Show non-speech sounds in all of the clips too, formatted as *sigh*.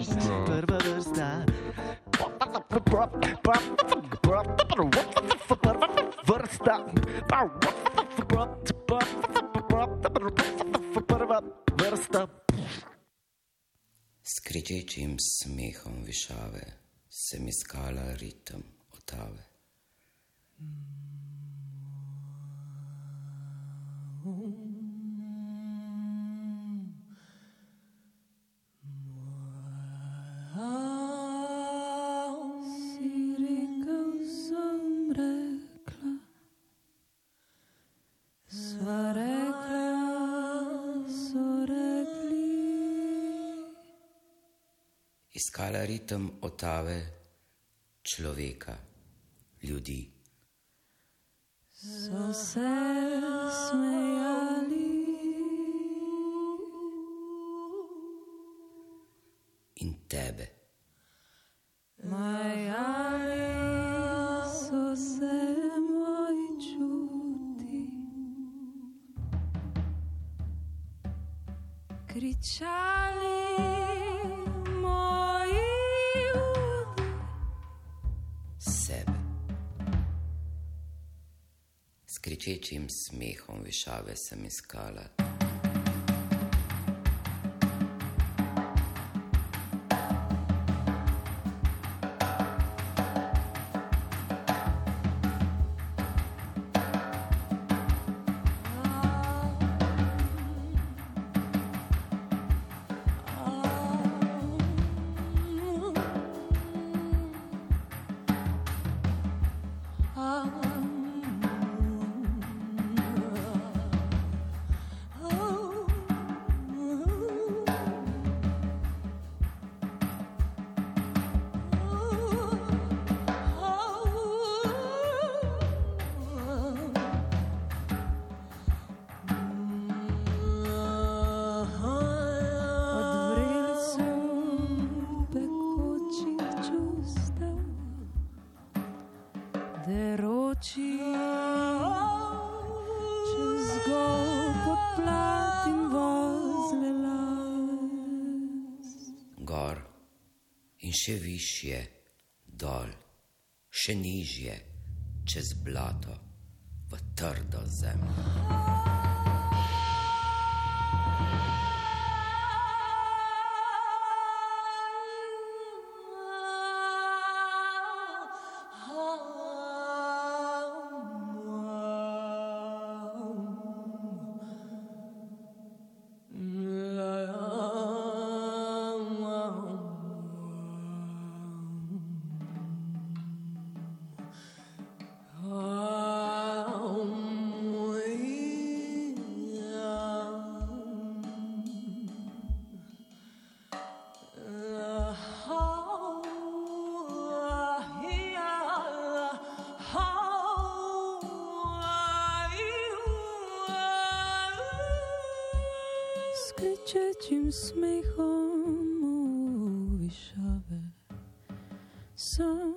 Prva vrsta. Vrsta. Prva vrsta. S kričečim smehom višave se mi skala ritem otave. Si rekel, sem rekla, sva rekla, so rekli. Iskala ritem otave človeka, ljudi. So se smejali tebe. majali, so se moji čuti. Kričali moji udi. sebe. S kričečim smehom višave sem iskala. Še višje, dol, še nižje, čez blato, v trdo zemljo. Kričečim smehom u višave sam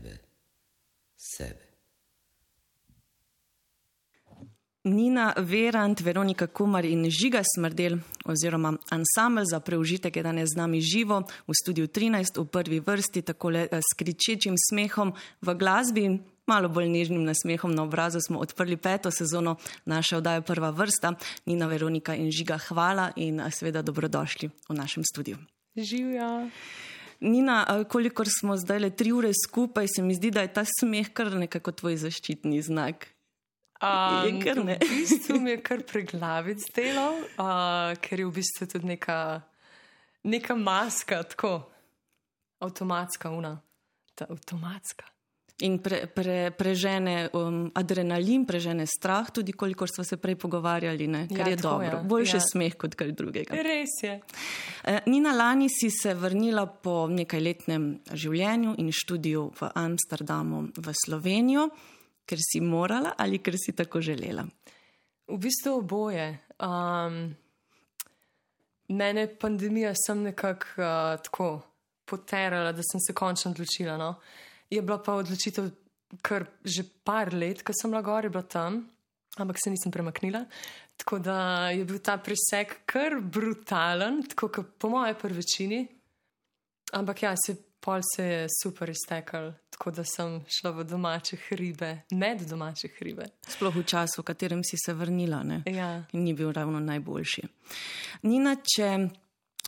sem tebe, sebe. Nina Verant, Veronika Kumar in Žiga Smrdel, oziroma ansambl za preužitek je danes z nami živo v studiu 13 v prvi vrsti, tako le s kričečim smehom v glasbi in malo bolj nežnim nasmehom na obrazu smo odprli peto sezono naše oddaje Prva vrsta. Nina, Veronika in Žiga, hvala in a, seveda dobrodošli v našem studiu. Živijo. Nina, kolikor smo zdaj le tri ure skupaj, se mi zdi, da je ta smeh kar nekako tvoj zaščitni znak. Je kar ne. V bistvu mi je kar preglavic delo, uh, ker je v bistvu tudi neka, neka maska, tako avtomatska, una, ta avtomatska. In pre, pre, prežene um, adrenalin, prežene strah, tudi kolikor smo se prej pogovarjali, ne? kar Ja, je dobro. ja. Boljše Ja. smeh kot kaj drugega. Res je. Eh, Nina, lani si se vrnila po nekajletnem življenju in študiju v Amsterdamu v Slovenijo, ker si morala ali ker si tako želela. V bistvu oboje. Um, mene je pandemija sem nekako uh, tako poterala, da sem se končno odločila. No. Je bila pa odločitev kar že par let, ko sem bila gor, je bila tam, ampak se nisem premaknila. Tako da je bil ta preseg kar brutalen, tako kot po moje prvi večini. Ampak ja, se, pol se je super iztekel, tako da sem šla v domače hribe, med domače hribe. Sploh v času, v katerem si se vrnila. Ne? Ja. In ni bil ravno najboljši. Nina, če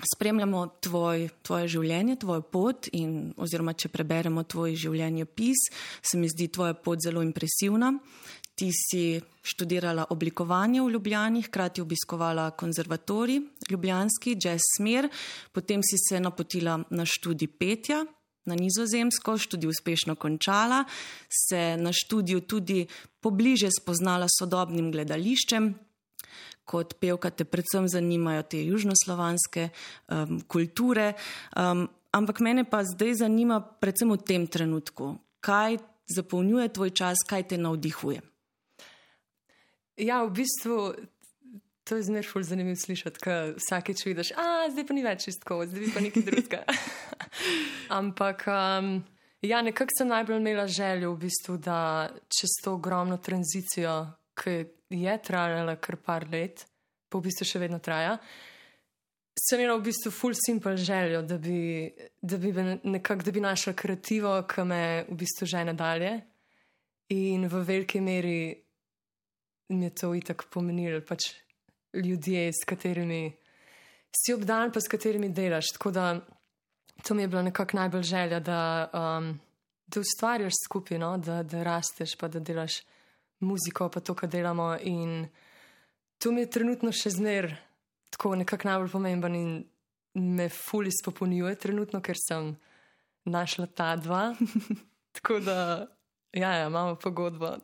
spremljamo tvoj, tvoje življenje, tvojo pot, in, oziroma če preberemo tvoj življenjepis, se mi zdi tvoja pot zelo impresivna. Ti si študirala oblikovanje v Ljubljani, hkrati obiskovala konzervatorij, ljubljanski jazz smer, potem si se napotila na študij petja. Na nizozemsko študij uspešno končala, se na študiju tudi pobliže spoznala sodobnim gledališčem, kot pevka te predvsem zanimajo te južnoslovanske um, kulture. Um, ampak mene pa zdaj zanima predvsem v tem trenutku, kaj zapolnjuje tvoj čas, kaj te navdihuje. Ja, v bistvu to je zmeraj ful zanimivo slišati, ker vsakeč vidiš, a zdaj pa ni več čistko, zdaj pa nekaj drugega. *laughs* Ampak um, ja, nekako sem najbolj imela željo, v bistvu, da čez to ogromno tranzicijo, ki je trajala kar par let, pa v bistvu še vedno traja. Sem imela v bistvu full simple željo, da bi, da bi, me nekako, da bi našla kreativo, ki me v bistvu žene dalje. In v veliki meri mi je to itak pomenilo, pač ljudje, s katerimi si obdan, pa s katerimi delaš. Tako da to mi je bila nekako najbolj želja, da, um, da ustvarjaš skupaj, no? da, da rasteš, pa da delaš muziko, pa to, kar delamo. In to mi je trenutno še zmer tako nekako najbolj pomemben in me fuli spopolnjuje trenutno, ker sem našla ta dva. *laughs* tako da, ja, ja imamo pogodbo. *laughs*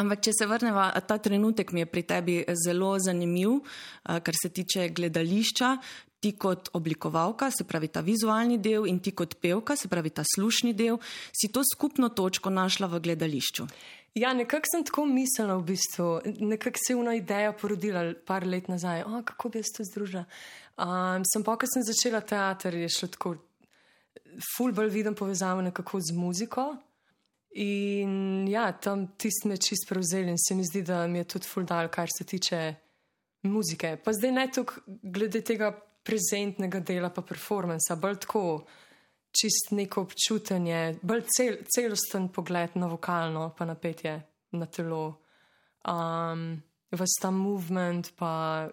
Ampak, če se vrnemo, ta trenutek mi je pri tebi zelo zanimiv, a, kar se tiče gledališča. Ti kot oblikovalka, se pravi ta vizualni del, in ti kot pevka, se pravi ta slušni del, si to skupno točko našla v gledališču. Ja, nekako sem tako mislila, v bistvu. nekako se je ena ideja porodila par let nazaj, o, kako bi jaz to združila. Um, sem pa, ko sem začela teater, je šlo tako, ful bolj vidim povezavo nekako z muziko. In ja, tam tisti me čist prevzel in se mi zdi, da mi je tudi ful dal, kar se tiče muzike. Pa zdaj ne toliko glede tega prezentnega dela, pa performansa, bolj tako čist neko občutenje, bolj cel, celosten pogled na vokalno, pa na petje, na telo. Um, Ves ta movement, pa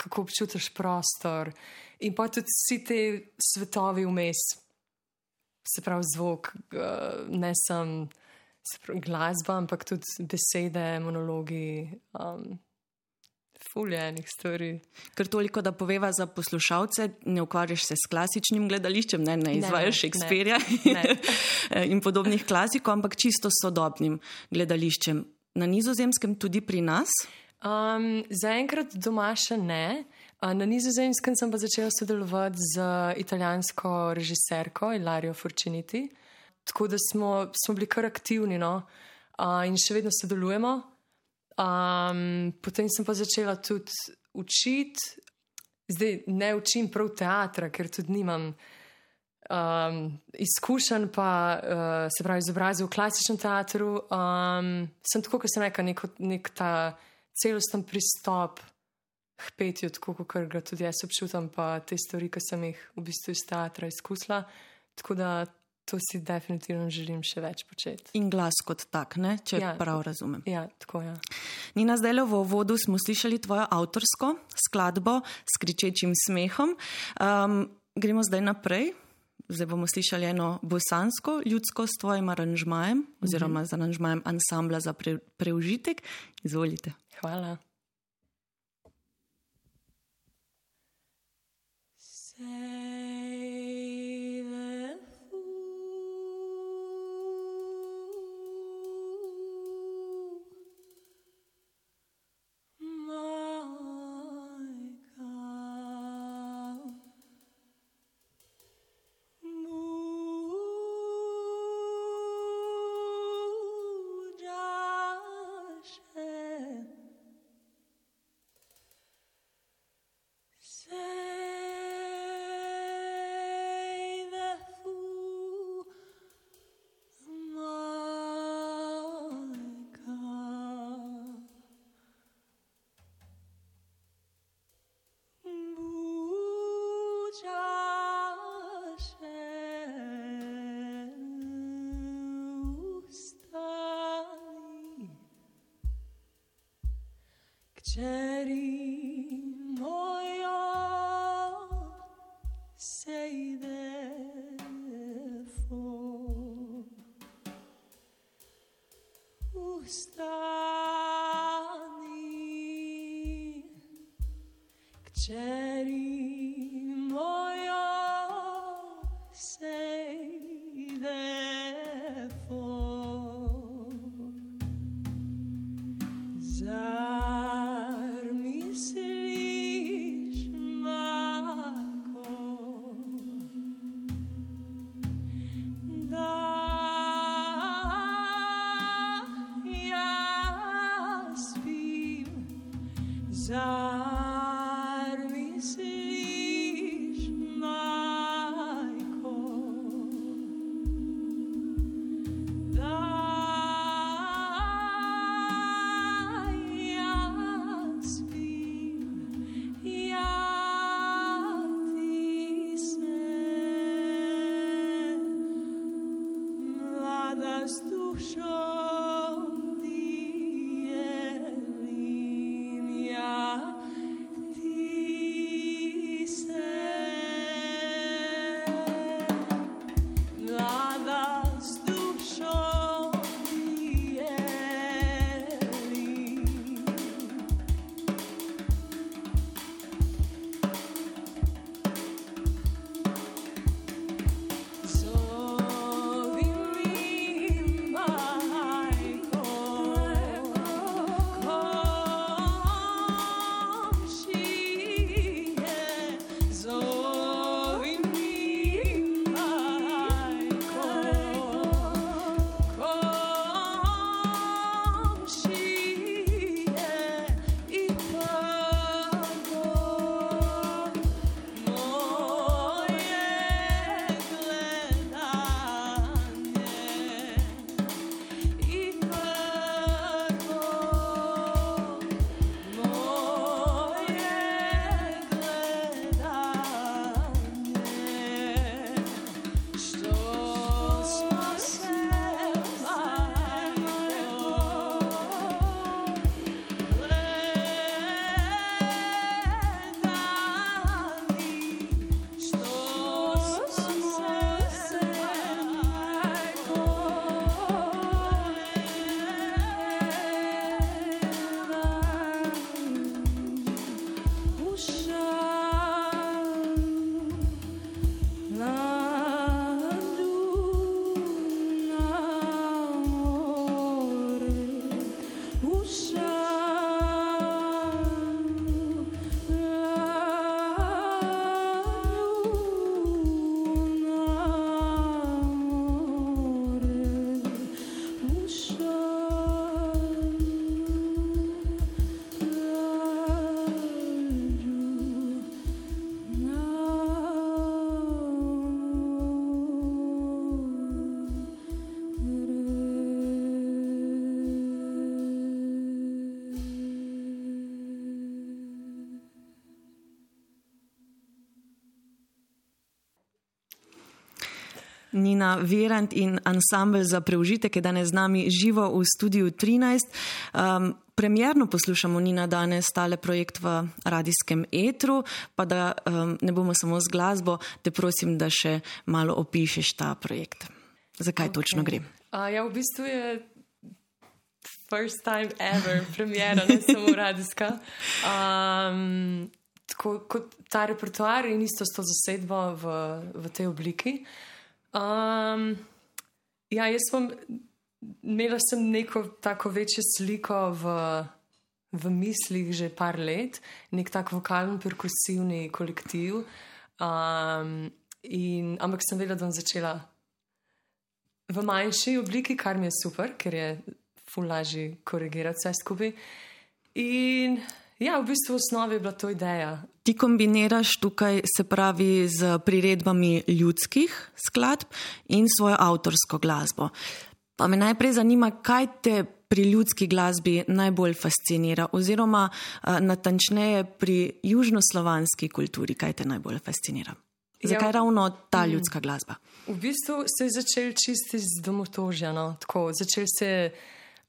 kako občutiš prostor, in pa tudi vsi ti svetovi vmes, se pravi zvok, uh, ne samo glasba, ampak tudi besede, monologi, um, fuljenih stvari. Ker toliko, da poveva za poslušalce, ne ukvarjaš se s klasičnim gledališčem, ne, ne izvajaš ne. *laughs* in podobnih klasikov, ampak čisto sodobnim gledališčem. Na nizozemskem tudi pri nas. Um, Zaenkrat doma še ne. Na nizozemskem sem pa začela sodelovati z italijansko režiserko Ilarijo Forciniti, tako da smo, smo bili kar aktivni no? uh, in še vedno sodelujemo. Um, potem sem pa začela tudi učiti, zdaj ne učim prav teatra, ker tudi nimam Um, izkušen pa, uh, se pravi, izobrazil v klasičnem teatru, um, sem tako, kot sem rekel, nek, nek ta celosten pristop k petju, tako kot ga tudi jaz občutam, pa te stvari, ki sem jih v bistvu iz teatra izkusila. Tako da to si definitivno želim še več početi. In glas kot tak, ne? če Ja. prav razumem. Ja, tako je. Ja. Nina, zdaj le v uvodu smo slišali tvojo avtorsko skladbo s kričečim smehom. Um, gremo zdaj naprej. Zdaj bomo slišali eno bosansko ljudsko s tvojim aranžmajem, oziroma z aranžmajem ansambla za pre, preužitek. Izvolite. Hvala. Pretend Nina Verant in ansambl za preužitek je danes z nami živo v studiu 13. Um, premjerno poslušamo Nina danes tale projekt v radijskem etru, pa da um, ne bomo samo z glasbo, te prosim, da še malo opišeš ta projekt. Zakaj okay. točno gre? Uh, ja, v bistvu je first time ever, premjera, ne samo radijska. Um, tako kot ta repertoar in isto s to zasedbo v, v tej obliki. Um, ja, jaz sem imela sem neko tako večjo sliko v, v mislih že par let, nek tak vokalen, perkusivni kolektiv. Um, in, ampak sem vedela, da bom začela v manjši obliki, kar mi je super, ker je fulaži korigirati vse skupaj. In ja, v bistvu v osnovi je bila to ideja. Ti kombiniraš tukaj, se pravi, z priredbami ljudskih skladb in svojo avtorsko glasbo. Pa me najprej zanima, kaj te pri ljudski glasbi najbolj fascinira, oziroma uh, natančneje pri južnoslovanski kulturi, kaj te najbolj fascinira. Zakaj ja, ravno ta ljudska glasba? V bistvu se je začel čisti z domotožja. No? Tako, začel se je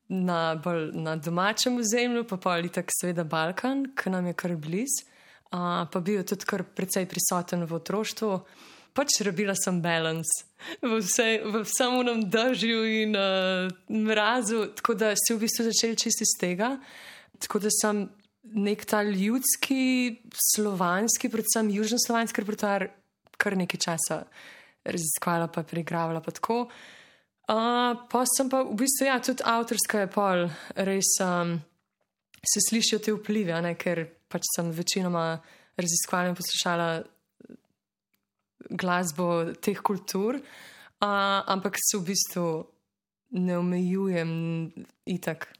na, bolj, na domačem ozemlju, pa pa ali tako seveda Balkan, ki nam je kar blizu, uh, pa bil tudi kar precej prisoten v otroštvu. Pač rabila sem balans v, vse, v samem držju in uh, mrazu, tako da se v bistvu začel čisti iz tega. Tako da sem nek ta ljudski, slovanski, predvsem južnoslovanski repertoar kar nekaj časa raziskvala, pa preigravala. Pa tako. Uh, pa sem pa v bistvu, ja, tudi avtorska je pol, res um, se slišijo te vplive, ne, ker pač sem večinoma raziskvala in poslušala glasbo teh kultur, uh, ampak se v bistvu ne omejujem itak,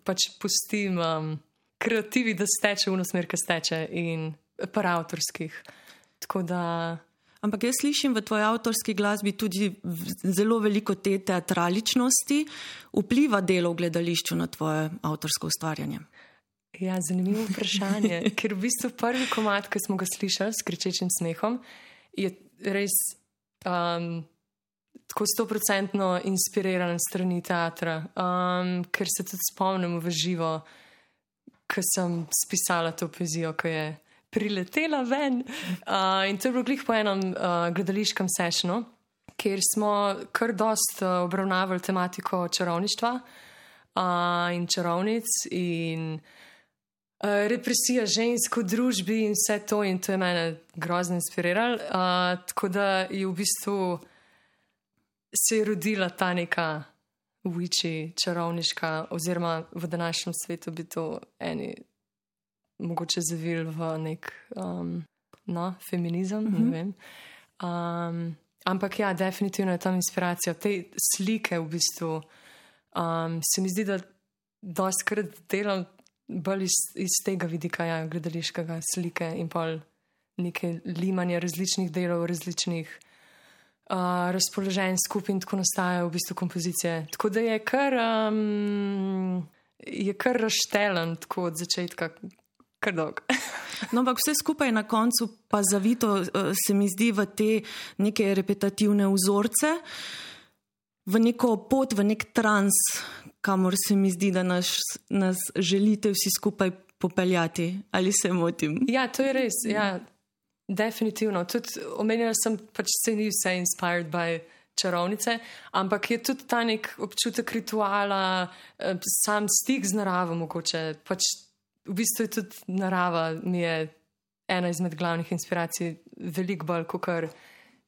pač pustim um, kreativi, da steče v smer, ki steče in pa avtorskih. Tako da. Ampak jaz slišim v tvoji avtorski glasbi tudi zelo veliko te teatraličnosti, vpliva delo v gledališču na tvoje avtorsko ustvarjanje. Ja, zanimivo vprašanje. *laughs* Ker v bistvu prvi komat, ki smo ga slišali s kričečim smehom, je res um, tako stoprocentno inspiriran strani teatra, um, ker se tudi spomnim v živo, ko sem spisala to poezijo, ki je priletela ven. Uh, in to je bilo glih po enem uh, gledališkem sešnu, kjer smo kar dost uh, obravnavali tematiko čarovništva uh, in čarovnic in uh, represija žensk v družbi in vse to. In to je mene grozno inspiriralo. Uh, tako da je v bistvu se je rodila ta neka. Viči, čarovniška, oziroma v današnjem svetu bi to eni mogoče zavil v nek um, no, feminizem. Uh -huh. um, ampak ja, definitivno je tam inspiracija. Te slike v bistvu um, se mi zdi, da doskrat delam bolj iz, iz tega vidika, ja, gledališkega slike in pa neke limanje različnih delov, različnih. Uh, razpoložen skupaj in tako nastajajo v bistvu kompozicije. Tako da je kar, um, je kar razštelen, tako od začetka, kar dolg. *laughs* no, ampak vse skupaj na koncu pa zavito eh, se mi zdi v te neke repetitivne vzorce, v neko pot, v nek trans, kamor se mi zdi, da nas, nas želite vsi skupaj popeljati. Ali se motim? Ja, to je res. Ja, definitivno. Tudi omenjala sem, pač se ni vse inspired by. Čarovnice, ampak je tudi ta nek občutek rituala, eh, sam stik z naravo, mogoče pač v bistvu je tudi narava, mi je ena izmed glavnih inspiracij, veliko bolj kot kar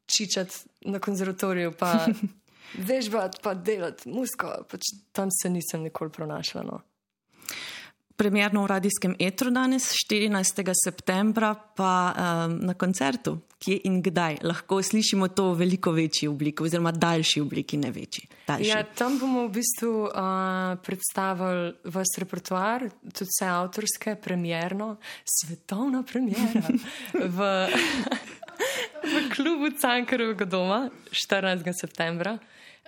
čičati na konzervatoriju, pa *laughs* vežbati, pa delati musko. Pač tam se nisem nikoli pronašla. No. Premjerno v radijskem etru danes, 14. septembra, pa um, na koncertu, kje in kdaj lahko slišimo to v veliko večji obliki, oziroma daljši obliki, ne večji. Ja, tam bomo v bistvu uh, predstavili vse repertoar, tudi vse avtorske, premjerno, svetovna premjera *laughs* v, v klubu Cankarovega doma 14. septembra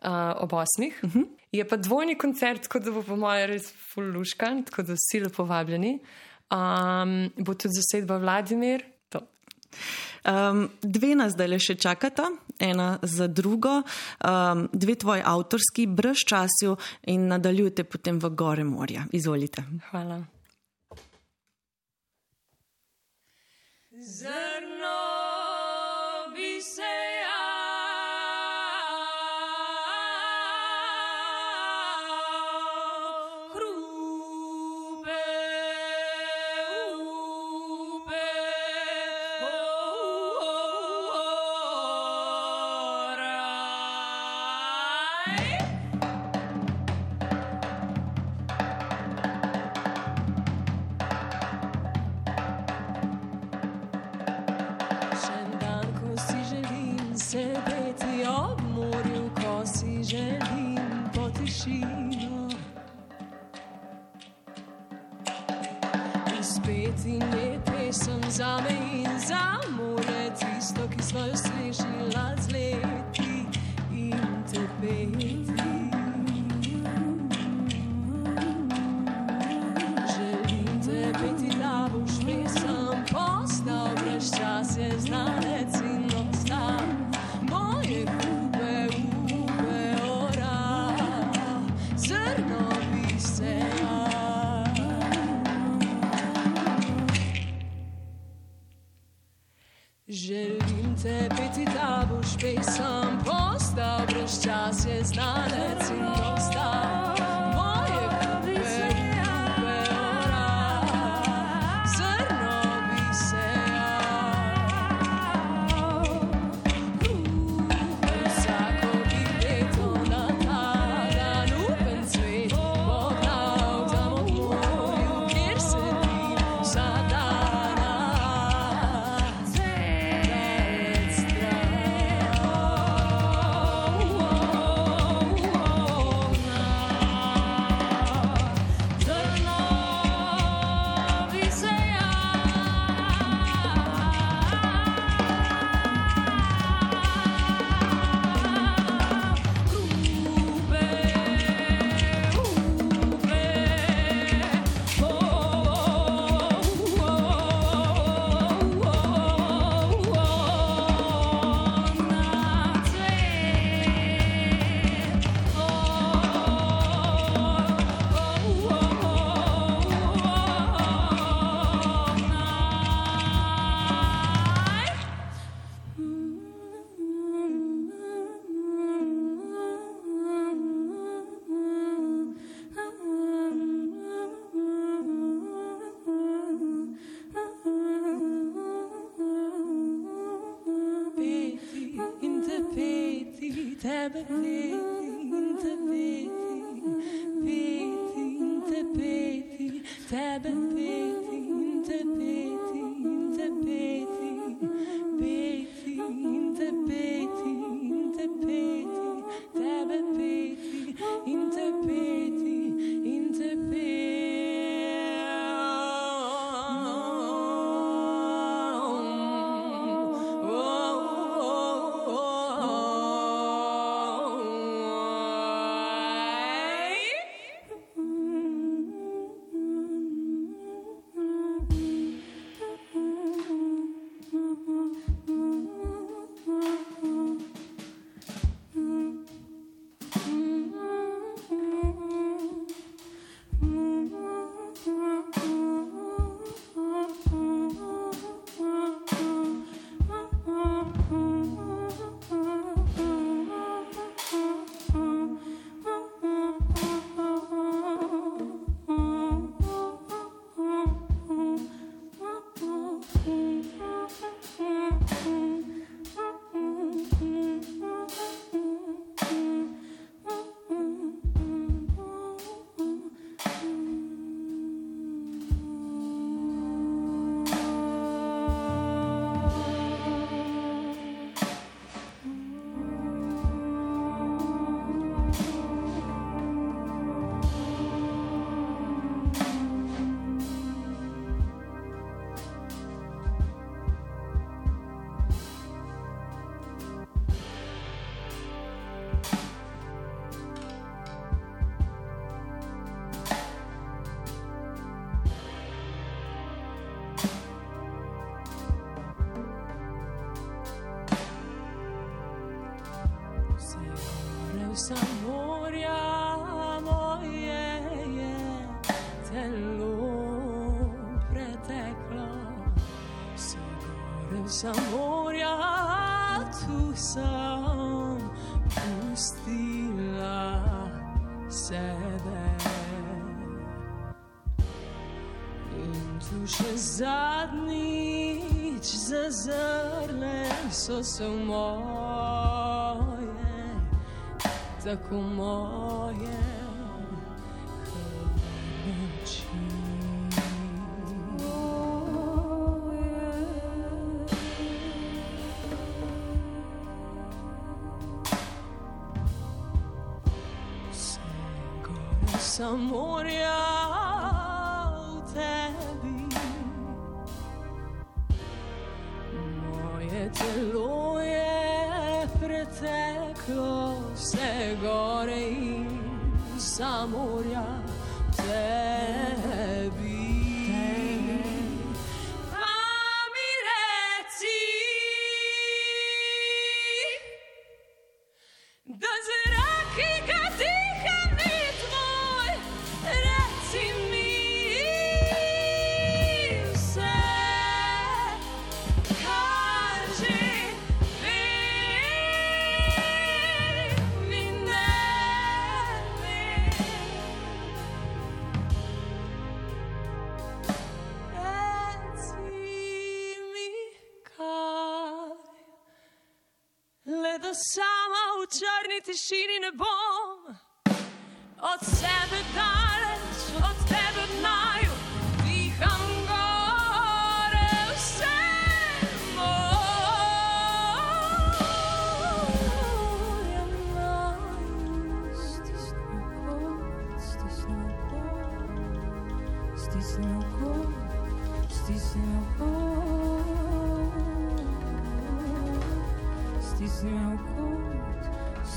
uh, ob 8. Uh -huh. Je pa dvojni koncert, tako da bo po mojem res fulluškan, tako da vsi lepo povabljeni. Um, bo tudi zasedba Vladimir, to Um, dve nas zdaj le še čakata, ena za drugo, um, dve tvoji avtorski, brez časju in nadaljujte potem v gore morja. Izvolite. Hvala. Zrno Christmas. Just is not znaleźć. Sebe. In tu še zadnjič zazrle so se v moje, tako moje. Gore sa morja v tebi. Moje telo je preteklo vse gore in za morja tebi. Pa mi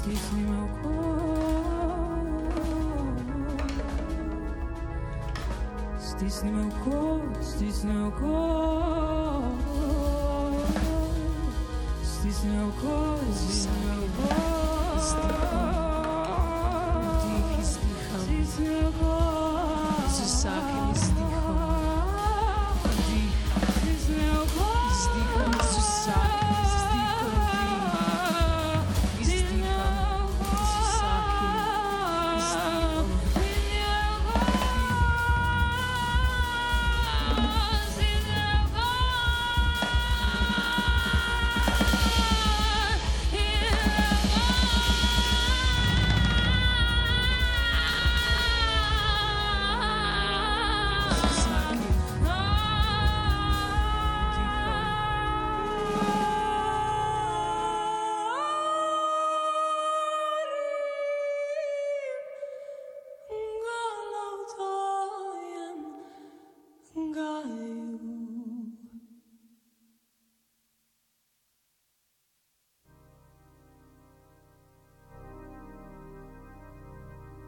stisnil kot. Stisnil kot, stisnil kot, stisnil kot, stisnil kot,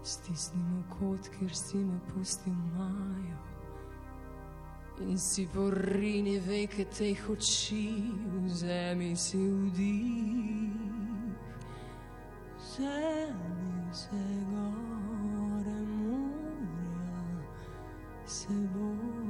Stisnimo kot, kjer si me pustil majo. In si porini veke teh oči, vzemi si vdih. Vzemi vse gore morja seboj.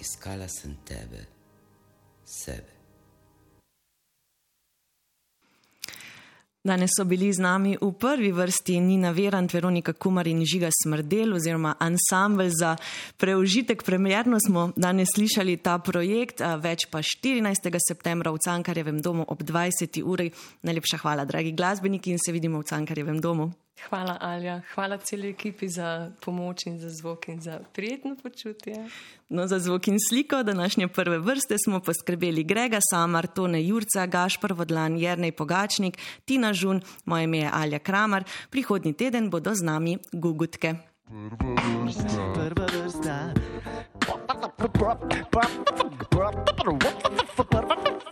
Iskala sem tebe, sebe. Danes so bili z nami v prvi vrsti Nina Verant, Veronika Kumar in Žiga Smrdel oziroma ansambl za preužitek. Premjerno smo danes slišali ta projekt, več pa 14. septembra v Cankarjevem domu ob 20. uri. Najlepša hvala, dragi glasbeniki, in se vidimo v Cankarjevem domu. Hvala, Alja. Hvala celi ekipi za pomoč in za zvok in za prijetno počutje. No, za zvok in sliko današnje prve vrste smo poskrbeli Grega Samar, Tone Jurca, Gašpar Vodlan, Jernej Pogačnik, Tina Žun, moje ime je Alja Kramar. Prihodnji teden bodo z nami gugutke. Prva vrsta.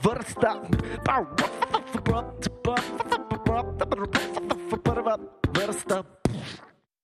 Vrsta. Better stop.